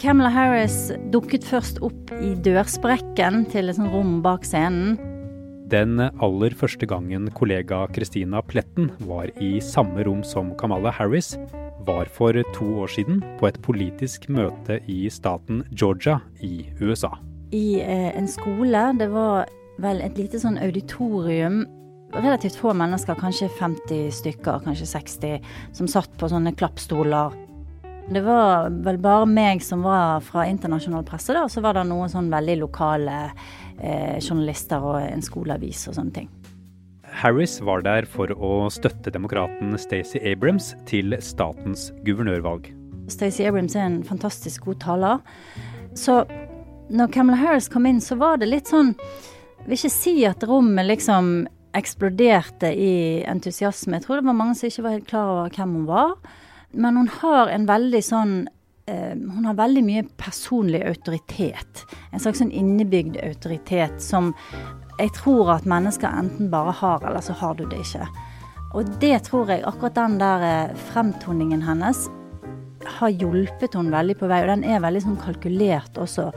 Camilla Harris dukket først opp i dørsprekken til et rom bak scenen. Den aller første gangen kollega Christina Pletten var i samme rom som Kamala Harris, var for to år siden på et politisk møte i staten Georgia i USA. I eh, en skole. Det var vel et lite sånn auditorium. Relativt få mennesker, kanskje 50 stykker, kanskje 60, som satt på sånne klappstoler det var vel bare meg som var fra internasjonal presse, da, og så var det noen sånn veldig lokale eh, journalister og en skoleavis og sånne ting. Harris var der for å støtte demokraten Stacey Abrams til statens guvernørvalg. Stacey Abrams er en fantastisk god taler. Så når Camelot Harris kom inn, så var det litt sånn Jeg vil ikke si at rommet liksom eksploderte i entusiasme. Jeg tror det var mange som ikke var helt klar over hvem hun var. Men hun har en veldig sånn eh, Hun har veldig mye personlig autoritet. En slags sånn innebygd autoritet som jeg tror at mennesker enten bare har, eller så har du det ikke. Og det tror jeg, akkurat den der eh, fremtoningen hennes, har hjulpet hun veldig på vei. Og den er veldig sånn kalkulert også.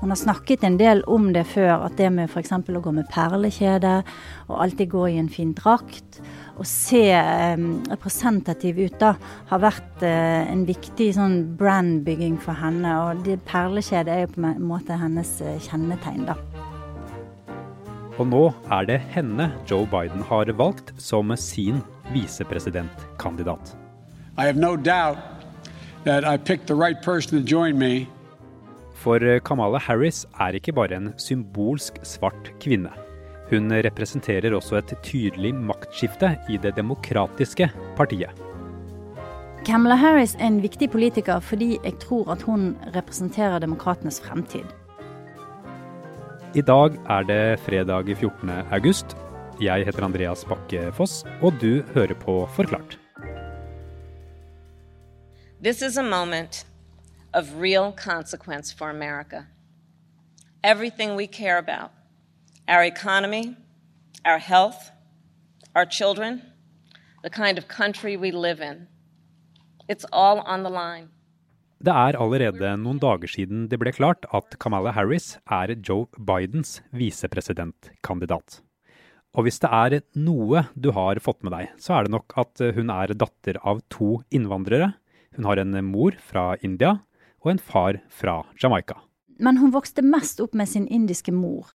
Hun har snakket en del om det før, at det med f.eks. å gå med perlekjede og alltid gå i en fin drakt å se representativ ut, da, har vært eh, en viktig sånn brandbygging for henne. Og det perlekjedet er jo på en måte hennes eh, kjennetegn, da. Og nå er det henne Joe Biden har valgt som sin visepresidentkandidat. For Kamala Harris er ikke bare en symbolsk svart kvinne. Hun representerer også et tydelig maktskifte i det demokratiske partiet. Kamala Harris er en viktig politiker fordi jeg tror at hun representerer demokratenes fremtid. I dag er det fredag 14. august. Jeg heter Andreas Bakke Foss, og du hører på Forklart. This is a moment of real consequence for America. Everything we care about our economy, our health, our children, the kind of country we live in. It's all on the line. Det er allerede noen dager siden det ble klart at Kamala Harris er Joe Bidens visepresidentkandidat. Og hvis det er noe du har fått med deg, så er det nok at hun er datter av to innvandrere. Hun har en mor fra India og en far fra Jamaica. Men hun vokste mest opp med sin indiske mor.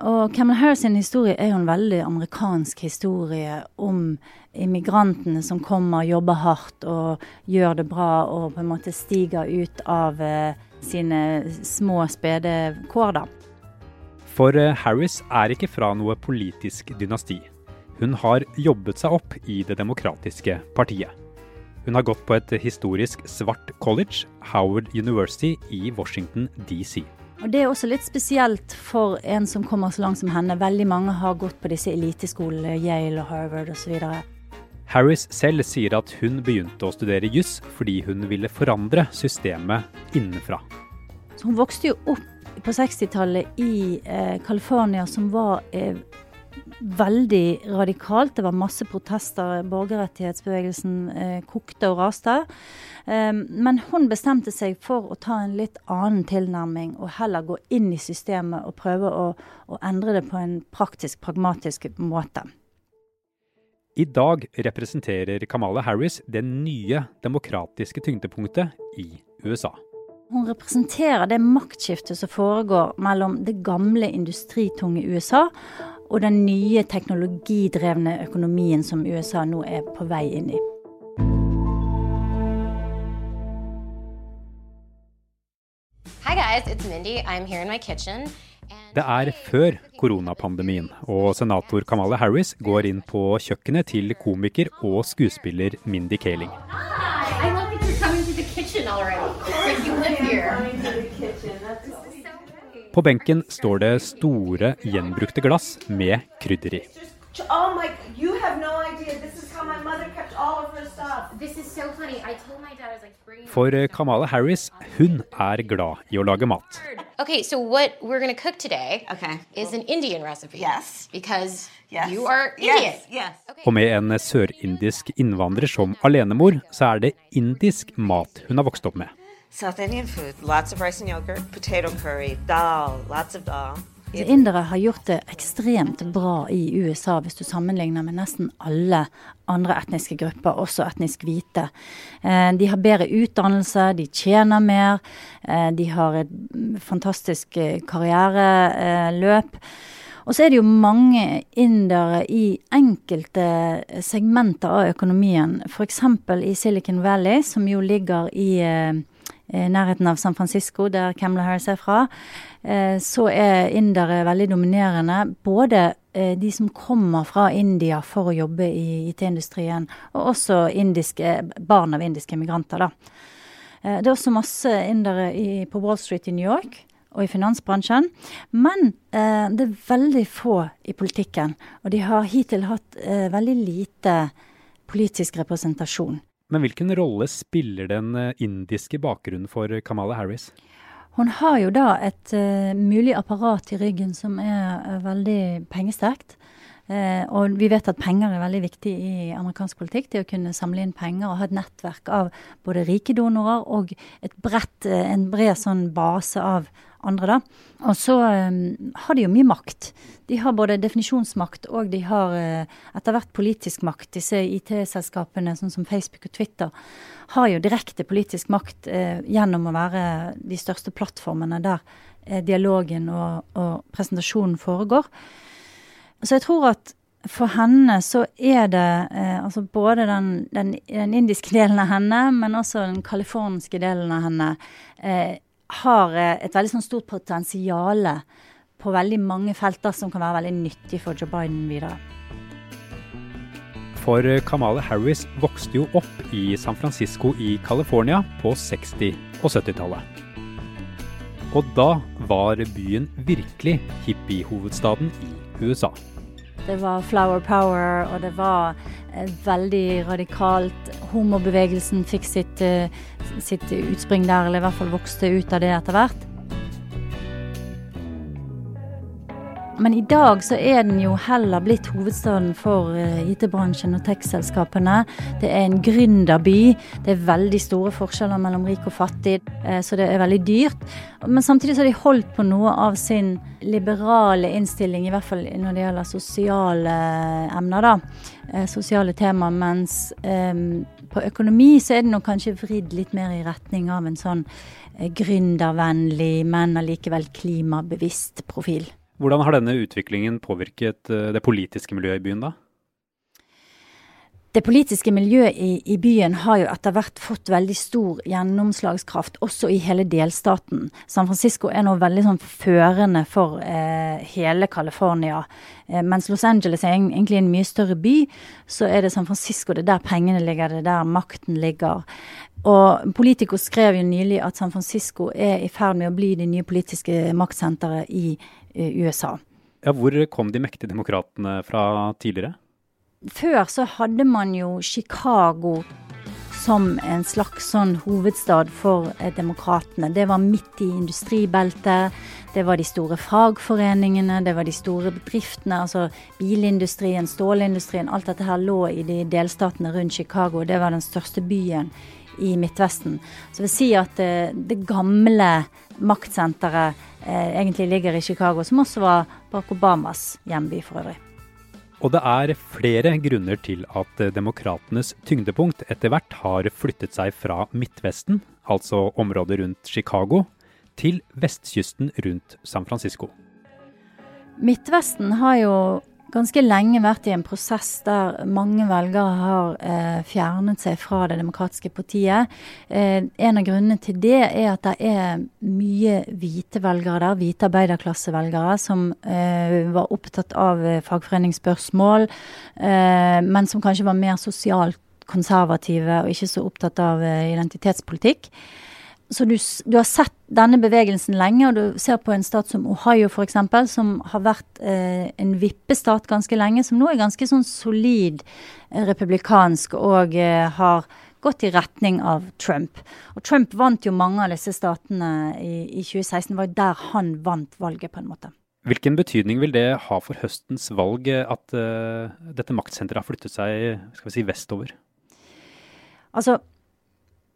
Og Camelot Harris historie er jo en veldig amerikansk historie om immigrantene som kommer, jobber hardt og gjør det bra og på en måte stiger ut av eh, sine små, spede kår, da. For eh, Harris er ikke fra noe politisk dynasti. Hun har jobbet seg opp i Det demokratiske partiet. Hun har gått på et historisk svart college, Howard University i Washington DC. Og Det er også litt spesielt for en som kommer så langt som henne. Veldig mange har gått på disse eliteskolene, Yale og Harvard osv. Harris selv sier at hun begynte å studere juss fordi hun ville forandre systemet innenfra. Så hun vokste jo opp på 60-tallet i eh, California, som var eh, veldig radikalt. Det var masse protester. Borgerrettighetsbevegelsen eh, kokte og raste. Um, men hun bestemte seg for å ta en litt annen tilnærming og heller gå inn i systemet og prøve å, å endre det på en praktisk, pragmatisk måte. I dag representerer Kamala Harris det nye demokratiske tyngdepunktet i USA. Hun representerer det maktskiftet som foregår mellom det gamle industritunge USA og den nye teknologidrevne økonomien som USA nå er på vei inn i. guys, it's Mindy. I'm here in my kitchen. Det er før koronapandemien, og senator Kamala Harris går inn på kjøkkenet til komiker og skuespiller Mindy Kaling. Hi, I love that you're coming to the kitchen already. Like you live here. På benken står det store, gjenbrukte glass med krydder i. For Kamala Harris, hun er glad i å lage mat. Okay, so what we're going to cook today okay. is an Indian recipe. Yes. Because yes. you are Indian. Yes. Yes. Okay. Og med en sørindisk innvandrer som alenemor, så er det indisk mat hun har vokst opp med. South Indian food, lots of rice and yogurt, potato curry, dal, lots of dal. Indere har gjort det ekstremt bra i USA hvis du sammenligner med nesten alle andre etniske grupper, også etnisk hvite. Eh, de har bedre utdannelse, de tjener mer, eh, de har et fantastisk eh, karriereløp. Og så er det jo mange indere i enkelte segmenter av økonomien. F.eks. i Silicon Valley, som jo ligger i nærheten av San Francisco, der Camela Harris er fra. Eh, så er indere veldig dominerende. Både eh, de som kommer fra India for å jobbe i IT-industrien, og også indiske, barn av indiske migranter. Da. Eh, det er også masse indere i, på Wall Street i New York og i finansbransjen. Men eh, det er veldig få i politikken. Og de har hittil hatt eh, veldig lite politisk representasjon. Men hvilken rolle spiller den indiske bakgrunnen for Kamala Harris? Hun har jo da et uh, mulig apparat i ryggen som er uh, veldig pengesterkt. Uh, og vi vet at penger er veldig viktig i amerikansk politikk. Det å kunne samle inn penger og ha et nettverk av både rike donorer og et bredt, en bred sånn base av andre, da. Og så um, har de jo mye makt. De har både definisjonsmakt og de har uh, etter hvert politisk makt. Disse IT-selskapene sånn som Facebook og Twitter har jo direkte politisk makt uh, gjennom å være de største plattformene der uh, dialogen og, og, presentasjonen foregår. Så jeg tror at for henne så er det altså både den, den, den, indiske delen av henne, men også den californiske delen av henne, har eh, et veldig sånn stort potensial på veldig mange felter som kan være veldig nyttig for Joe Biden videre. For eh, Kamala Harris vokste jo opp i San Francisco i California på 60- og 70-tallet. Og da var byen virkelig hippiehovedstaden i USA. Det var flower power, og det var eh, veldig radikalt. Homobevegelsen fikk sitt, sitt utspring der, eller i hvert fall vokste ut av det etter hvert. Men i dag så er den jo heller blitt hovedstaden for uh, IT-bransjen og tech-selskapene. Det er en gründerby. Det er veldig store forskjeller mellom rik og fattig, uh, så det er veldig dyrt. Men samtidig så har de holdt på noe av sin liberale innstilling, i hvert fall når det gjelder sosiale emner, da. Sosiale tema, mens på økonomi så er det nok kanskje vridd litt mer i retning av en sånn eh, gründervennlig, men allikevel klimabevisst profil. Hvordan har denne utviklingen påvirket eh, det politiske miljøet i byen, da? Det politiske miljøet i, i, byen har jo etter hvert fått veldig stor gjennomslagskraft, også i hele delstaten. San Francisco er nå veldig sånn førende for eh, hele California. Eh, mens Los Angeles er egentlig en mye større by, så er det San Francisco det er der pengene ligger, det er der makten ligger. Og Politico skrev jo nylig at San Francisco er i ferd med å bli det nye politiske maktsenteret i eh, USA. Ja, hvor kom de mektige demokratene fra tidligere? Før så hadde man jo Chicago som en slags sånn hovedstad for eh, demokratene. Det var midt i industribeltet. Det var de store fagforeningene, det var de store bedriftene. Altså bilindustrien, stålindustrien. Alt dette her lå i de delstatene rundt Chicago. Det var den største byen i Midtvesten. Så jeg vil si at det, eh, det gamle maktsenteret eh, egentlig ligger i Chicago, som også var Barack Obamas hjemby for øvrig. Og det er flere grunner til at demokratenes tyngdepunkt etter hvert har flyttet seg fra Midtvesten, altså området rundt Chicago, til vestkysten rundt San Francisco. Midtvesten har jo ganske lenge vært i en prosess der mange velgere har eh, fjernet seg fra det demokratiske partiet. Eh, en av grunnene til det er at det er mye hvite velgere der, hvite arbeiderklassevelgere, som eh, var opptatt av eh, fagforeningsspørsmål, eh, men som kanskje var mer sosialt konservative og ikke så opptatt av eh, identitetspolitikk. Så du, du, har sett denne bevegelsen lenge, og du ser på en stat som Ohio f.eks., som har vært eh, en vippestat ganske lenge, som nå er ganske sånn solid eh, republikansk og eh, har gått i retning av Trump. Og Trump vant jo mange av disse statene i, i 2016. Det var jo der han vant valget, på en måte. Hvilken betydning vil det ha for høstens valg at uh, dette maktsenteret har flyttet seg skal vi si, vestover? Altså,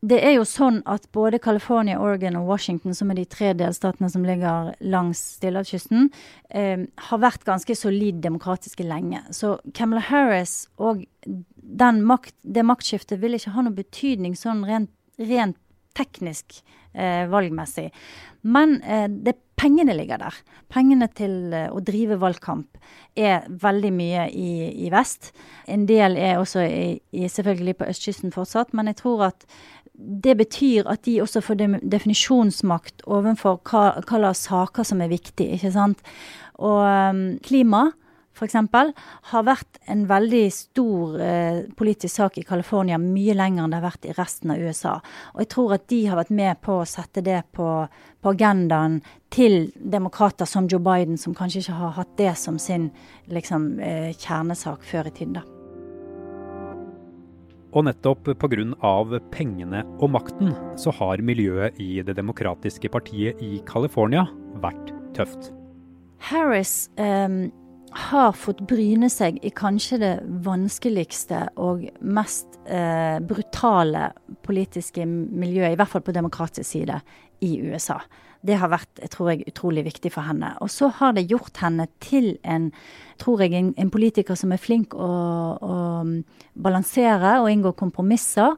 det er jo sånn at både California, Oregon og Washington, som er de tre delstatene som ligger langs Stillehavskysten, eh, har vært ganske solid demokratiske lenge. Så Camilla Harris og makt, det maktskiftet vil ikke ha noen betydning sånn rent, rent teknisk eh, valgmessig. Men eh, det, pengene ligger der. Pengene til eh, å drive valgkamp er veldig mye i, i vest. En del er også i, i, selvfølgelig på østkysten fortsatt, men jeg tror at det betyr at de også får definisjonsmakt overfor hva, hva slags saker som er viktig, ikke sant. Og um, klima f.eks. har vært en veldig stor eh, politisk sak i California mye lenger enn det har vært i resten av USA. Og jeg tror at de har vært med på å sette det på, på agendaen til demokrater som Joe Biden, som kanskje ikke har hatt det som sin liksom, eh, kjernesak før i tiden. da. Og nettopp pga. pengene og makten, så har miljøet i Det demokratiske partiet i California vært tøft. Harris um, har fått bryne seg i kanskje det vanskeligste og mest uh, brutale politiske miljøet, i hvert fall på demokratisk side, i USA. Det har vært, tror jeg, utrolig viktig for henne. Og så har det gjort henne til en, tror jeg, en, en politiker som er flink å, å balansere og inngå kompromisser.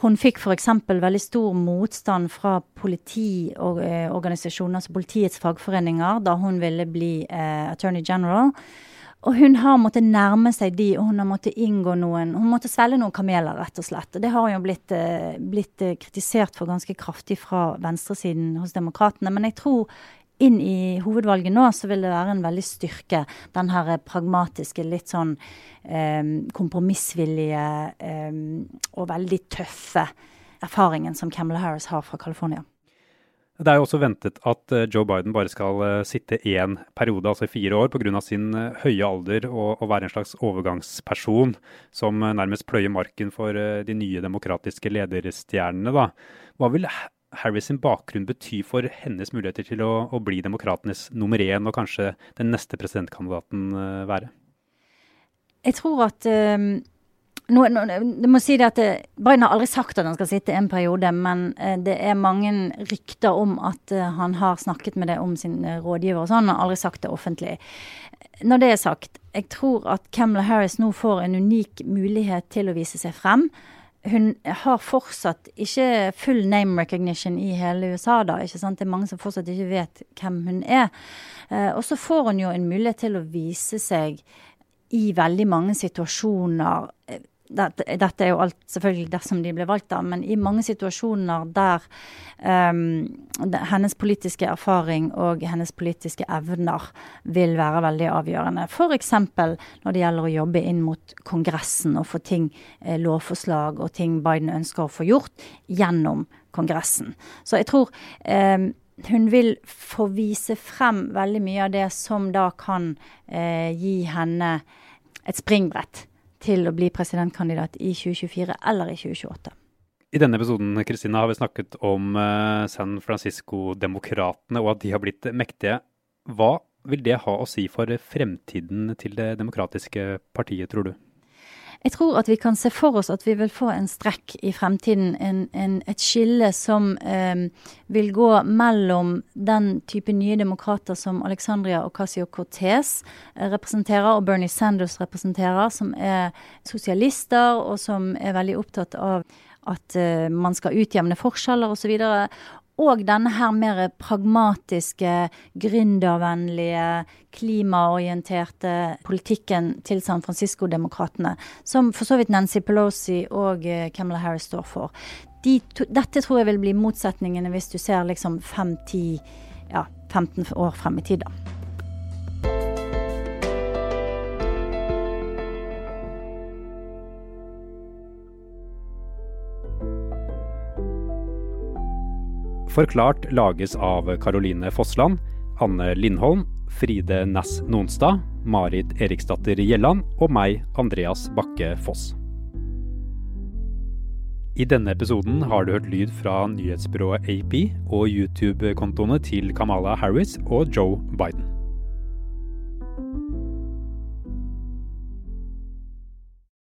Hun fikk f.eks. veldig stor motstand fra politiorganisasjoner, altså politiets fagforeninger, da hun ville bli eh, attorney general. Og hun har måttet nærme seg de, og hun har måttet inngå noen Hun måtte svelge noen kameler, rett og slett. Og det har jo blitt, eh, blitt eh, kritisert for ganske kraftig fra venstresiden hos demokratene. Men jeg tror inn i hovedvalget nå, så vil det være en veldig styrke. Den her pragmatiske, litt sånn eh, kompromissvillige eh, og veldig tøffe erfaringen som Camelot Harris har fra California. Det er jo også ventet at eh, Joe Biden bare skal eh, sitte én periode, altså fire år, pga. sin eh, høye alder og, og, være en slags overgangsperson som nærmest pløyer marken for de nye demokratiske lederstjernene. Da. Hva vil Harris sin bakgrunn bety for hennes muligheter til å, å bli demokratenes nummer én, og kanskje den neste presidentkandidaten være? Jeg tror at um nå, nå, du må si det at eh, Biden har aldri sagt at han skal sitte en periode, men eh, det er mange rykter om at eh, han har snakket med det om sin rådgiver og sånn. Han har aldri sagt det offentlig. Når det er sagt, jeg tror at Camelot Harris nå får en unik mulighet til å vise seg frem. Hun har fortsatt ikke full name recognition i hele USA, da. ikke sant? Det er mange som fortsatt ikke vet hvem hun er. og så får hun jo en mulighet til å vise seg i veldig mange situasjoner dette, dette, er jo alt selvfølgelig dersom de blir valgt, da, men i mange situasjoner der um, hennes politiske erfaring og hennes politiske evner vil være veldig avgjørende. F.eks. når det gjelder å jobbe inn mot Kongressen og få ting, eh, lovforslag og ting Biden ønsker å få gjort gjennom Kongressen. Så jeg tror um, hun vil få vise frem veldig mye av det som da kan eh, gi henne et springbrett til å bli presidentkandidat i 2024 eller i 2028. I denne episoden Kristina, har vi snakket om uh, San Francisco-demokratene og at de har blitt mektige. Hva vil det ha å si for fremtiden til det demokratiske partiet, tror du? Jeg tror at vi kan se for oss at vi vil få en strekk i fremtiden. En, en, et skille som eh, vil gå mellom den type nye demokrater som Alexandria Ocasio-Cortez eh, representerer, og Bernie Sanders representerer, som er sosialister, og som er veldig opptatt av at eh, man skal utjevne forskjeller osv og denne her mer pragmatiske, gründervennlige, klimaorienterte politikken til San Francisco-demokratene, som for så vidt Nancy Pelosi og eh, Kamala Harris står for. De to, dette tror jeg vil bli motsetningene hvis du ser liksom 5-10, ja, 15 år frem i tid. da. Forklart lages av Caroline Fossland, Anne Lindholm, Fride Næss Nonstad, Marit Eriksdatter Gjelland og meg, Andreas Bakke Foss. I denne episoden har du hørt lyd fra nyhetsbyrået AP og YouTube-kontoene til Kamala Harris og Joe Biden.